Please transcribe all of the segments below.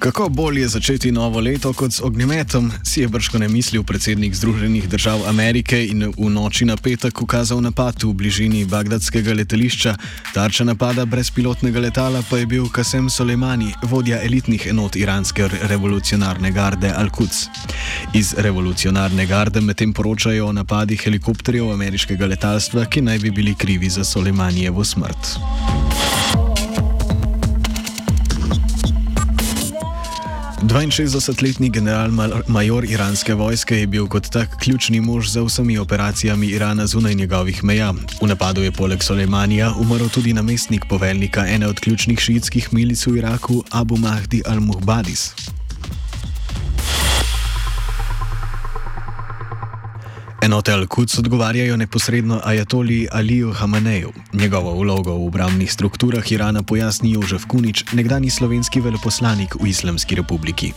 Kako bolje začeti novo leto kot z ognjemetom, si je brško ne mislil predsednik Združenih držav Amerike in v noči na petek ukazal napad v bližini bagdadskega letališča. Tarča napada brezpilotnega letala pa je bil Kasem Soleimani, vodja elitnih enot iranske revolucionarne garde Al-Quds. Iz revolucionarne garde medtem poročajo o napadih helikopterjev ameriškega letalstva, ki naj bi bili krivi za Soleimanijevo smrt. 62-letni general-major iranske vojske je bil kot tak ključni mož za vsemi operacijami Irana zunaj njegovih meja. V napadu je poleg Soleimanija umrl tudi namestnik poveljnika ene od ključnih šiitskih milic v Iraku, Abu Mahdi al-Muhbadis. Enote Al-Quds odgovarjajo neposredno ajatoli Aliju Hamaneju. Njegovo vlogo v obramnih strukturah Irana pojasni Jožef Kunič, nekdani slovenski veleposlanik v Islamski republiki.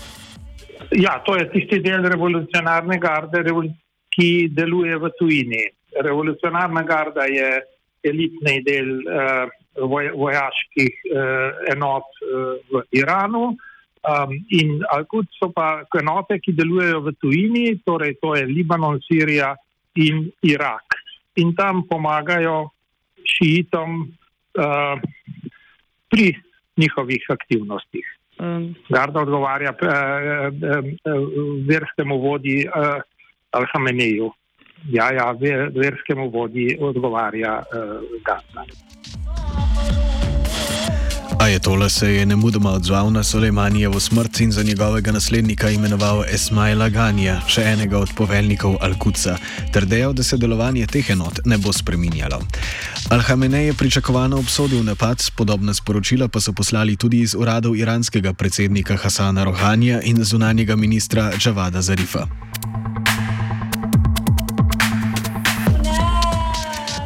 Ja, to je tisti del revolucionarne garde, ki deluje v tujini. Revolucionarna garda je elitni del uh, vojaških uh, enot uh, v Iranu. Um, in Al-Quds so pa enote, ki delujejo v tujini, torej to je Libanon, Sirija in Irak. In tam pomagajo šiitom uh, pri njihovih aktivnostih. Um. Garda odgovarja uh, uh, uh, verskemu vodji uh, Al-Hameneju. Ja, ja, verskemu vodji odgovarja uh, Garda. Ajatola se je nemudoma odzval na Soleimanijevo smrt in za njegovega naslednika imenoval Esmaila Ganja, še enega od poveljnikov Al-Quca, ter dejal, da se delovanje teh enot ne bo spreminjalo. Al-Hamenej je pričakovano obsodil napad, podobna sporočila pa so poslali tudi iz uradov iranskega predsednika Hasana Rohanja in zunanjega ministra Džavada Zarifa.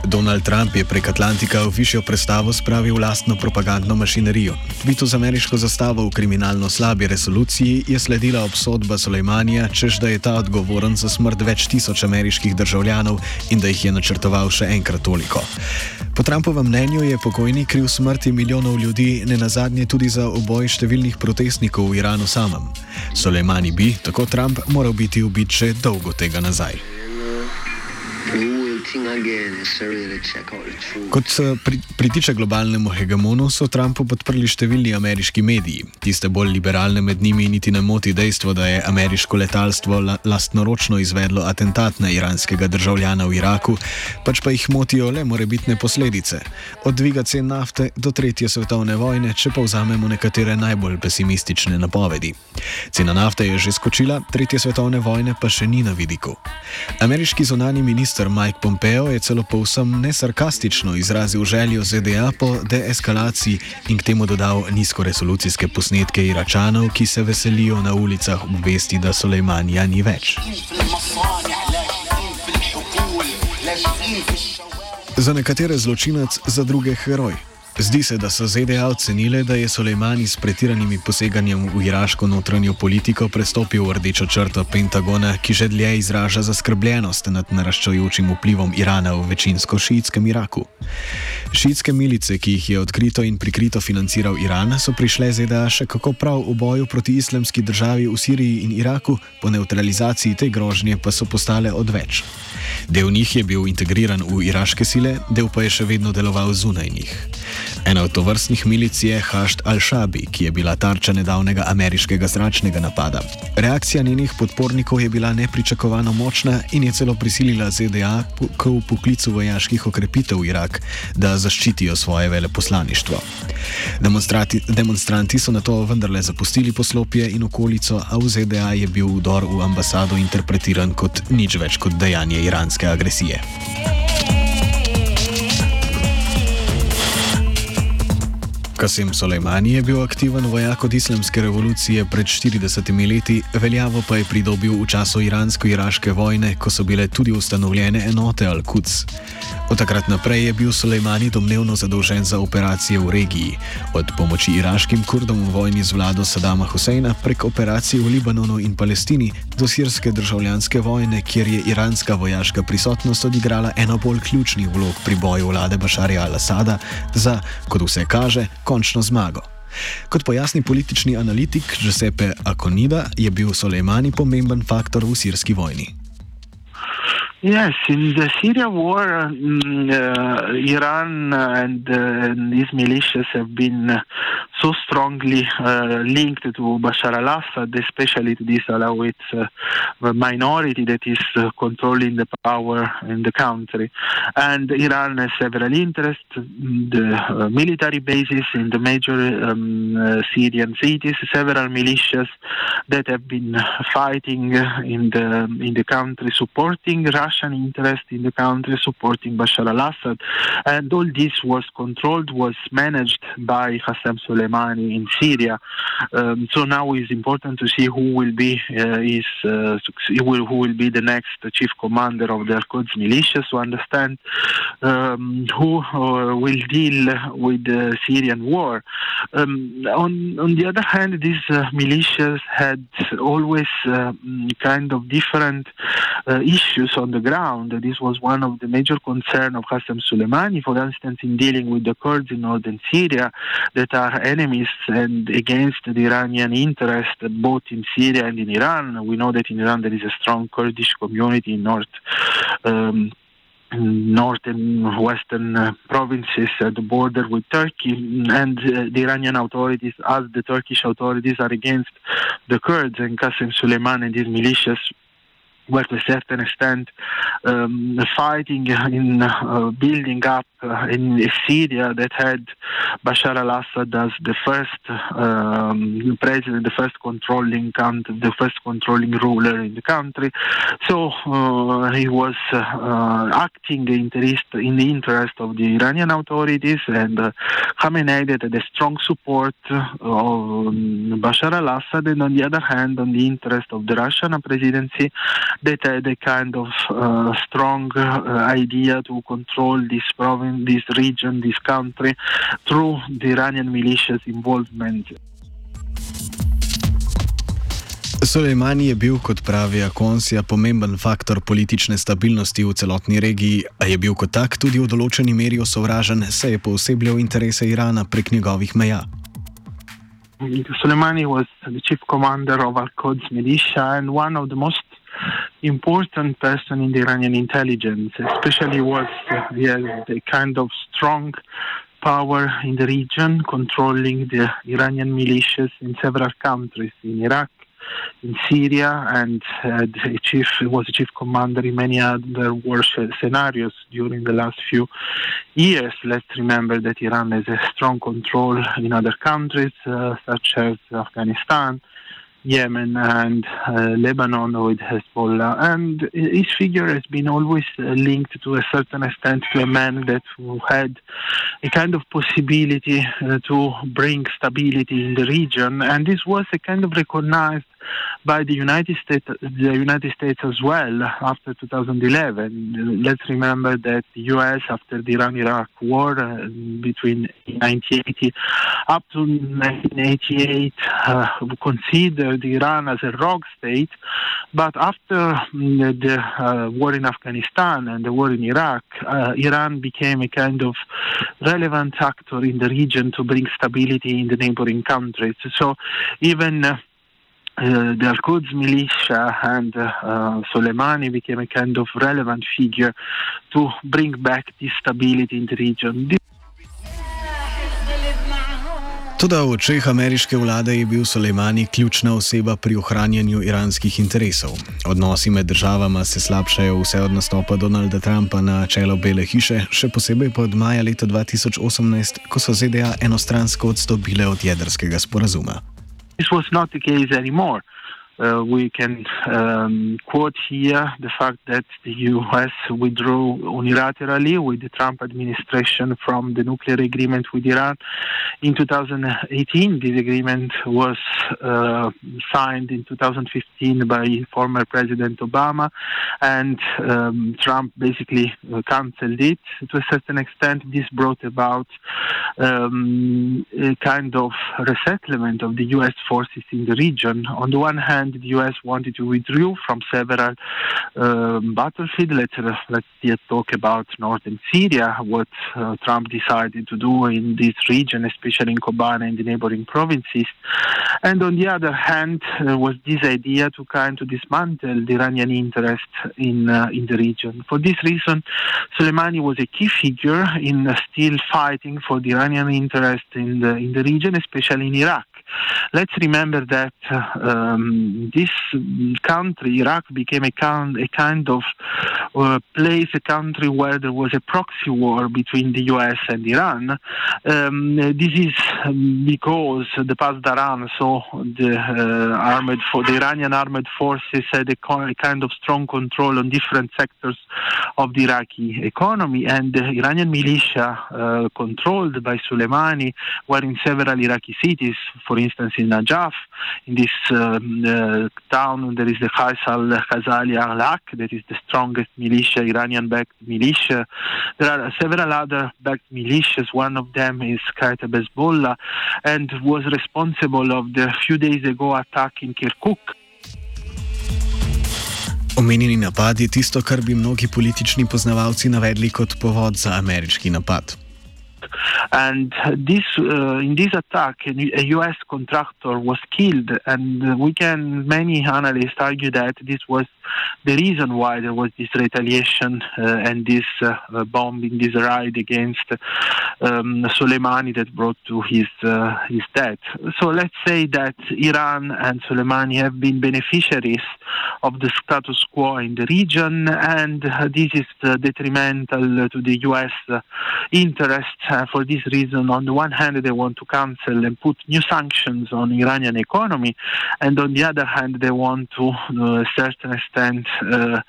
Donald Trump je prek Atlantika v višjo predstavo spravil lastno propagandno mašinerijo. Tvitu z ameriško zastavo v kriminalno slabi resoluciji je sledila obsodba Soleimanija, čež da je ta odgovoren za smrt več tisoč ameriških državljanov in da jih je načrtoval še enkrat toliko. Po Trumpovem mnenju je pokojni kriv smrti milijonov ljudi, ne nazadnje tudi za oboj številnih protestnikov v Iranu samem. Soleimani bi, tako Trump, moral biti ubit že dolgo tega nazaj. Kot pri, pritiče globalnemu hegemonu, so Trumpa podprli številni ameriški mediji. Tiste bolj liberalne med njimi niti ne moti dejstvo, da je ameriško letalstvo la, lastnoročno izvedlo atentat na iranskega državljana v Iraku, pač pa jih motijo le morebitne posledice. Od dviga cen nafte do tretje svetovne vojne, če pa vzamemo nekatere najbolj pesimistične napovedi. Cena nafte je že skočila, tretje svetovne vojne pa še ni na vidiku. Ameriški zunani minister Mike Pompeo Pompeo je celo povsem nesarkastično izrazil željo ZDA po deeskalaciji in k temu dodal nizkoresolucijske posnetke Iračanov, ki se veselijo na ulicah obvesti, da Soleimanja ni več. Za nekatere zločinac, za druge heroj. Zdi se, da so ZDA ocenile, da je Soleimani s pretiranimi poseganjem v iraško notranjo politiko prestopil v rdečo črto Pentagona, ki že dlje izraža zaskrbljenost nad naraščajočim vplivom Irana v večinsko šiitskem Iraku. Šiitske milice, ki jih je odkrito in prikrito financiral Iran, so prišle ZDA še kako prav v boju proti islamski državi v Siriji in Iraku, po neutralizaciji te grožnje pa so postale odveč. Del njih je bil integriran v iraške sile, del pa je še vedno deloval zunaj njih. Ena od tovrstnih milic je Hašt al-Shabi, ki je bila tarča nedavnega ameriškega zračnega napada. Reakcija njenih podpornikov je bila nepričakovano močna in je celo prisilila ZDA k upoklicu vojaških okrepitev v Irak, da zaščitijo svoje veleposlaništvo. Demonstranti so na to vendarle zapustili poslopje in okolico, a v ZDA je bil vdor v ambasado interpretiran kot nič več kot dejanje iranske agresije. Kasim Soleimani je bil aktiven vojak od islamske revolucije pred 40 leti, veljavo pa je pridobil v času iransko-iraške vojne, ko so bile tudi ustanovljene enote Al-Quds. Od takrat naprej je bil Soleimani domnevno zadolžen za operacije v regiji, od pomoči iraškim kurdom v vojni z vlado Sadama Huseina prek operacij v Libanonu in Palestini do sirske državljanske vojne, kjer je iranska vojaška prisotnost odigrala eno bolj ključnih vlog pri boju vlade Bašarja al-Assada za, kot vse kaže, končno zmago. Kot pojasni politični analitik Giuseppe Akonida, je bil Soleimani pomemben faktor v sirski vojni. Yes, in the Syria war, um, uh, Iran and, uh, and these militias have been uh, so strongly uh, linked to Bashar al-Assad, especially to this Alawite uh, minority that is uh, controlling the power in the country. And Iran has several interests, the military bases in the major um, Syrian cities, several militias that have been fighting in the in the country, supporting Russian interest in the country, supporting Bashar al-Assad, and all this was controlled, was managed by Hassan Soleimani in Syria. Um, so now it's important to see who will be uh, is uh, who will be the next chief commander of the Al-Quds militias to understand um, who uh, will deal with the Syrian war. Um, on on the other hand, these militias had always uh, kind of different issues on the ground. This was one of the major concerns of Qasem Soleimani, for instance, in dealing with the Kurds in northern Syria that are enemies and against the Iranian interest both in Syria and in Iran. We know that in Iran there is a strong Kurdish community in north. Um, north and western uh, provinces at the border with Turkey, and uh, the Iranian authorities, as the Turkish authorities, are against the Kurds and Qasem Soleiman and his militias to a certain extent um, fighting in uh, building up uh, in Syria that had Bashar al-Assad as the first um, president, the first controlling country, the first controlling ruler in the country. So uh, he was uh, acting in, interest, in the interest of the Iranian authorities, and uh, Khamenei had a strong support of Bashar al-Assad, and on the other hand, on the interest of the Russian presidency, that had a kind of uh, strong uh, idea to control this province, this region, this country through the Iranian militias involvement. Soleimani je bil, kot pravi Akonsija, pomemben faktor politične stabilnosti v celotni regiji, a je bil kot tak tudi v določeni meri osovražen, saj je poosebljal interese Irana prek njegovih meja. Soleimani was the chief commander of Al-Quds militia and one of the most important person in the Iranian intelligence, especially was uh, yeah, the kind of strong power in the region, controlling the Iranian militias in several countries, in Iraq, in Syria, and uh, the chief was a chief commander in many other war scenarios during the last few years. Let's remember that Iran has a strong control in other countries, uh, such as Afghanistan. Yemen and uh, Lebanon with Hezbollah. And his figure has been always uh, linked to a certain extent to a man that who had a kind of possibility uh, to bring stability in the region. And this was a kind of recognized by the United States, the United States as well after 2011. Let's remember that the U.S. after the Iran-Iraq war uh, between 1980 up to 1988 uh, considered Iran as a rogue state, but after mm, the uh, war in Afghanistan and the war in Iraq, uh, Iran became a kind of relevant actor in the region to bring stability in the neighboring countries. So even uh, the Al-Quds militia and uh, Soleimani became a kind of relevant figure to bring back this stability in the region. This Tudi v očeh ameriške vlade je bil Soleimani ključna oseba pri ohranjanju iranskih interesov. Odnosi med državama se slabšajo vse od nastopa Donalda Trumpa na čelo Bele hiše, še posebej pa od maja leta 2018, ko so ZDA enostransko odstopile od jedrskega sporazuma. This was not the case anymore. Uh, we can um, quote here the fact that the U.S. withdrew unilaterally with the Trump administration from the nuclear agreement with Iran in 2018. This agreement was uh, signed in 2015 by former President Obama, and um, Trump basically uh, cancelled it. To a certain extent, this brought about um, a kind of resettlement of the U.S. forces in the region. On the one hand, the U.S. wanted to withdraw from several um, battlefields. Let's, let's talk about northern Syria, what uh, Trump decided to do in this region, especially in Kobane and the neighboring provinces. And on the other hand, uh, was this idea to kind of dismantle the Iranian interest in uh, in the region. For this reason, Soleimani was a key figure in uh, still fighting for the Iranian interest in the in the region, especially in Iraq. Let's remember that um, this country, Iraq, became a, kind, a kind of uh, place, a country where there was a proxy war between the U.S. and Iran. Um, this is because the Pasdaran, so the uh, for the Iranian armed forces had a, a, kind of strong control on different sectors of the Iraqi economy, and the Iranian militia uh, controlled by Soleimani were in several Iraqi cities. For instance, in Najaf, in this um, uh, town, there is the Khais al-Khazali al-Haq, that is the strongest militia, Iranian-backed militia. There are several other backed militias. One of them is Qaeda Hezbollah, and was responsible of the few days ago attack in Kirkuk. Omenjeni napad je tisto, kar bi mnogi politični poznavalci navedli kot povod za ameriški napad. And this, uh, in this attack, a U.S. contractor was killed, and we can. Many analysts argue that this was the reason why there was this retaliation uh, and this uh, bombing, this raid against um, Soleimani that brought to his uh, his death. So let's say that Iran and Soleimani have been beneficiaries of the status quo in the region, and this is detrimental to the U.S. interests. for this reason, on the one hand, they want to cancel and put new sanctions on Iranian economy, and on the other hand, they want to, a certain extent, uh,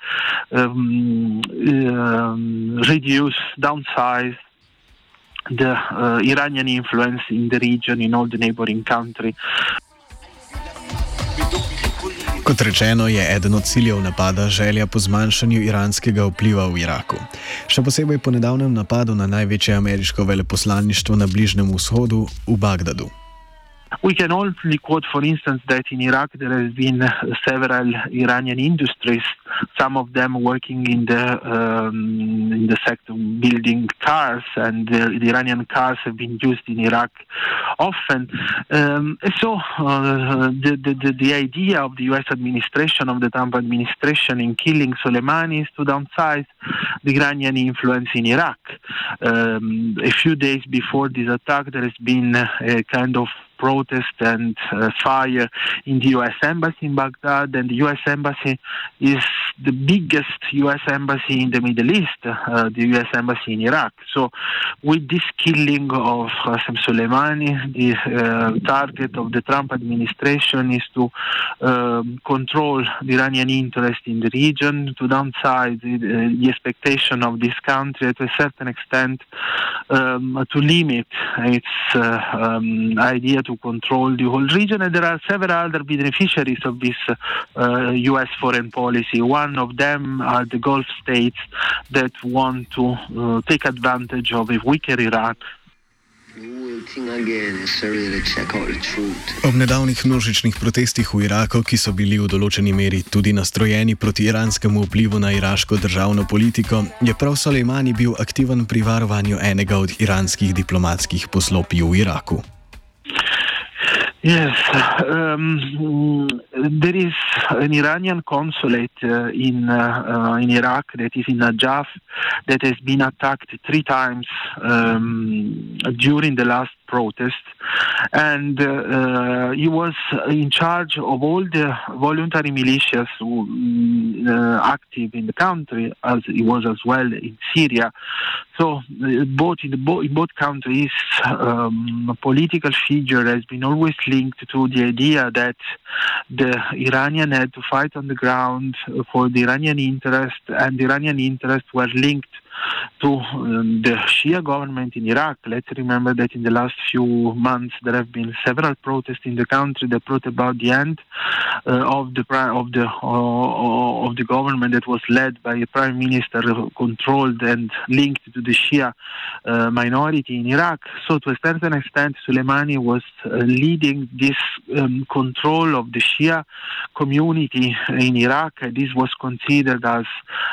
um, um, reduce, downsize the uh, Iranian influence in the region, in all the neighboring countries. Kot rečeno, je eden od ciljev napada želja po zmanjšanju iranskega vpliva v Iraku. Še posebej po nedavnem napadu na največje ameriško veleposlaništvo na Bližnjem vzhodu v Bagdadu. We can only quote, for instance, that in Iraq there has been several Iranian industries, some of them working in the um, in the sector building cars, and the, the, Iranian cars have been used in Iraq often. Um, so uh, the, the the idea of the U.S. administration of the Trump administration in killing Soleimani is to downsize the Iranian influence in Iraq. Um, a few days before this attack, there has been a kind of protest and uh, fire in the U.S. Embassy in Baghdad, and the U.S. Embassy is the biggest U.S. embassy in the Middle East, uh, the U.S. Embassy in Iraq. So, with this killing of Qasem Soleimani, the uh, target of the Trump administration is to um, control the Iranian interest in the region, to downsize the, the expectation of this country to a certain extent, um, to limit its uh, um, idea to control the whole region, and there are several other beneficiaries of this uh, U.S. foreign policy. One of them are the Gulf states that want to uh, take advantage of a weaker Iran. Ob nedavnih množičnih protestih v Iraku, ki so bili v določeni meri tudi nastrojeni proti iranskemu vplivu na iraško državno politiko, je prav Soleimani bil aktiven pri varovanju enega od iranskih diplomatskih poslopij v Iraku. Yes, um, there is an Iranian consulate uh, in uh, uh, in Iraq that is in Najaf that has been attacked three times um, during the last protests, and uh, uh, he was in charge of all the voluntary militias mm, uh, active in the country, as he was as well in Syria. So uh, both in, bo- in both countries, um, political figure has been always linked to the idea that the Iranian had to fight on the ground for the Iranian interest, and the Iranian interests were linked to um, the Shia government in Iraq. Let's remember that in the last few months there have been several protests in the country that brought about the end uh, of the of the uh, of the government that was led by a prime minister controlled and linked to the Shia uh, minority in Iraq. So to a certain extent, Soleimani was uh, leading this um, control of the Shia community in Iraq. This was considered as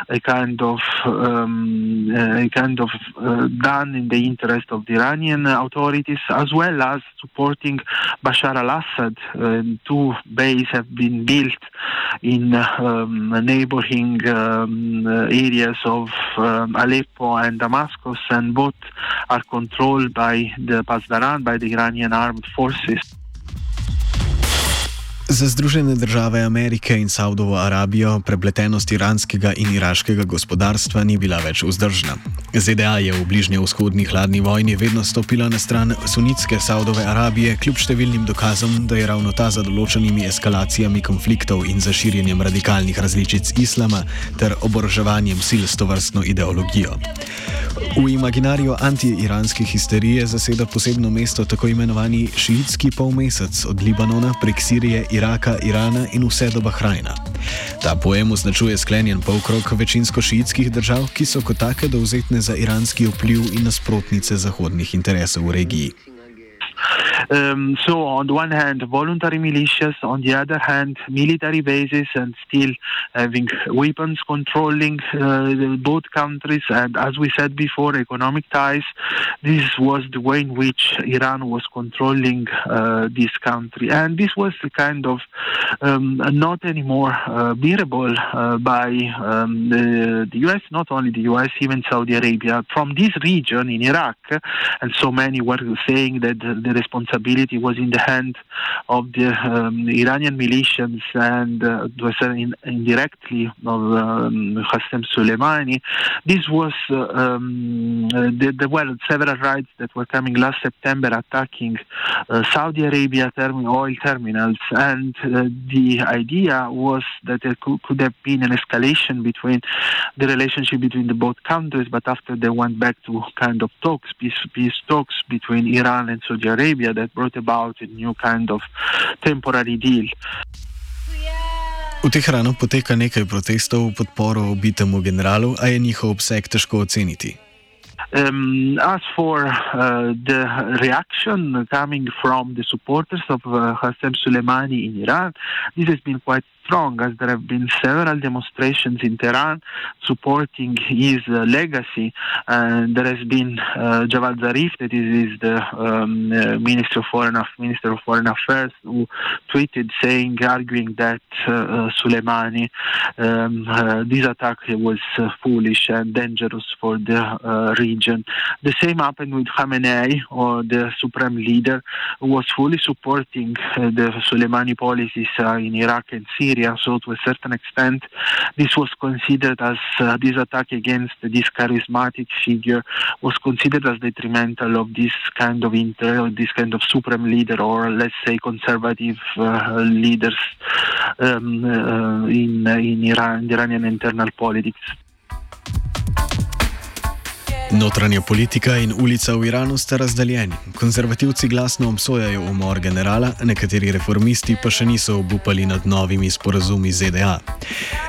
a kind of um, uh, kind of uh, done in the interest of the Iranian authorities, as well as supporting Bashar al-Assad. Uh, two bases have been built in um, neighboring um, areas of um, Aleppo and Damascus, and both are controlled by the Pasdaran, by the Iranian armed forces. Za Združene države Amerike in Saudovo Arabijo prepletenost iranskega in iraškega gospodarstva ni bila več vzdržna. ZDA je v bližnje vzhodni hladni vojni vedno stopila na stran sunitske Saudove Arabije, kljub številnim dokazom, da je ravno ta za določenimi eskalacijami konfliktov in za širjenjem radikalnih različic islama ter oboroževanjem sil s to vrstno ideologijo. V imaginariju anti-iranske histerije zaseda posebno mesto tako imenovani šiitski polmesec od Libanona prek Sirije. Iraka, Irana in vse do Bahrajna. Ta pojem označuje sklenjen polkrog večinsko šiitskih držav, ki so kot take dovzetne za iranski vpliv in nasprotnice zahodnih interesov v regiji. Um, so, on the one hand, voluntary militias, on the other hand, military bases, and still having weapons controlling uh, both countries. And as we said before, economic ties. This was the way in which Iran was controlling uh, this country. And this was the kind of um, not anymore uh, bearable by um, the, the US, not only the US, even Saudi Arabia. From this region in Iraq, and so many were saying that the, the was in the hand of the um, Iranian militias and uh, was in, indirectly of um, Qasem Soleimani. This was uh, um, the, the, well several raids that were coming last September attacking uh, Saudi Arabia term- oil terminals, and uh, the idea was that there could, could have been an escalation between the relationship between the both countries, but after they went back to kind of talks, peace, peace talks between Iran and Saudi Arabia that brought about a new kind of temporary deal. V Teheranu poteka nekaj protestov v podporo obitemu generalu, a je njihov obseg težko oceniti. Um, as for uh, the reaction coming from the supporters of uh, Qasem Soleimani in Iran, this has been quite strong as there have been several demonstrations in Tehran supporting his uh, legacy. There has been uh, Javad Zarif, that is, is the um, uh, Minister of Foreign Minister of Foreign Affairs, who tweeted saying, arguing that uh, Soleimani, um, this attack was foolish and dangerous for the region. The same happened with Khamenei, or the supreme leader, who was fully supporting the Soleimani policies in Iraq and Syria. Syria. So, to a certain extent, this was considered as uh, this attack against this charismatic figure was considered as detrimental of this kind of inter, this kind of supreme leader, or let's say conservative uh, leaders um, uh, in in Iran, in Iranian internal politics. Notranja politika in ulica v Iranu sta razdeljeni. Konzervativci glasno obsojajo umor generala, nekateri reformisti pa še niso obupali nad novimi sporazumi ZDA.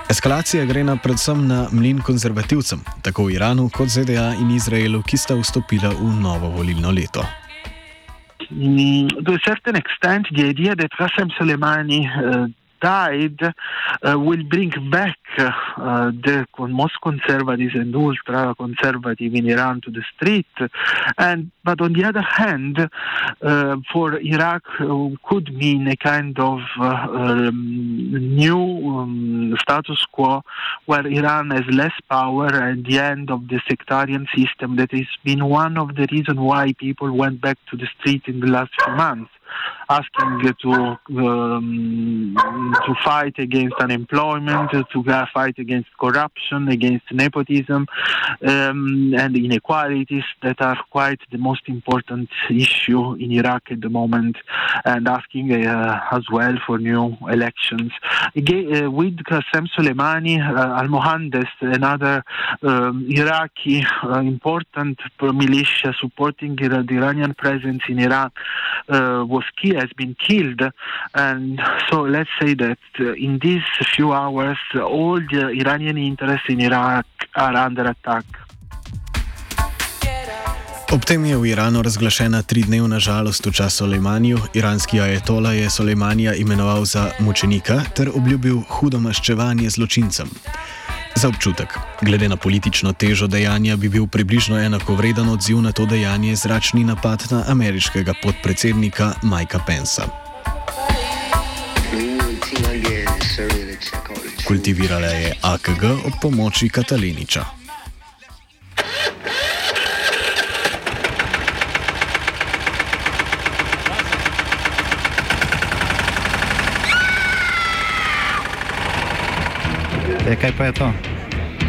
Eskalacija gre na predvsem na mlin konzervativcem, tako v Iranu kot ZDA in Izraelu, ki sta vstopila v novo volilno leto. Mm, to a certain extent, the idea that Qasem Soleimani uh, died uh, will bring back uh, the most conservative and ultra conservative in Iran to the street. And but on the other hand, uh, for Iraq uh, could mean a kind of uh, um, new um, status quo where Iran has less power and the end of the sectarian system that has been one of the reasons why people went back to the street in the last few months asking to um, to fight against unemployment, to fight against corruption, against nepotism, um, and inequalities that are quite the most important issue in Iraq at the moment, and asking uh, as well for new elections. Again, uh, with Qasem Soleimani, uh, Al Mohandes, another um, Iraqi uh, important militia supporting the Iranian presence in Iraq, uh, was key, has been killed. And so let's say that uh, in these few hours, all the Iranian interests in Iraq are under attack. Ob tem je v Iranu razglašena tridnevna žalost v času Soleimaniju. Iranski ajatola je Soleimanija imenoval za mučenika ter obljubil hudo maščevanje zločincem. Za občutek, glede na politično težo dejanja, bi bil približno enakovreden odziv na to dejanje zračni napad na ameriškega podpredsednika Mikea Pensa. Kultivirala je AKG ob pomoči Kataliniča. E, kaj pa je to?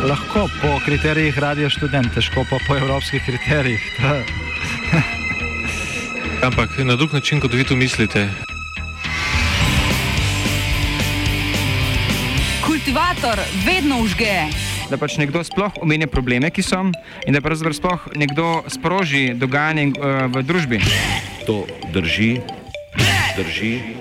Lahko po kriterijih radio študent, težko pa po evropskih kriterijih. Ampak na drug način, kot vi to mislite. Kultivator vedno užge. Da pač nekdo sploh omenja probleme, ki so, in da pravzaprav sploh nekdo sproži dogajanje uh, v družbi. To drži, drži.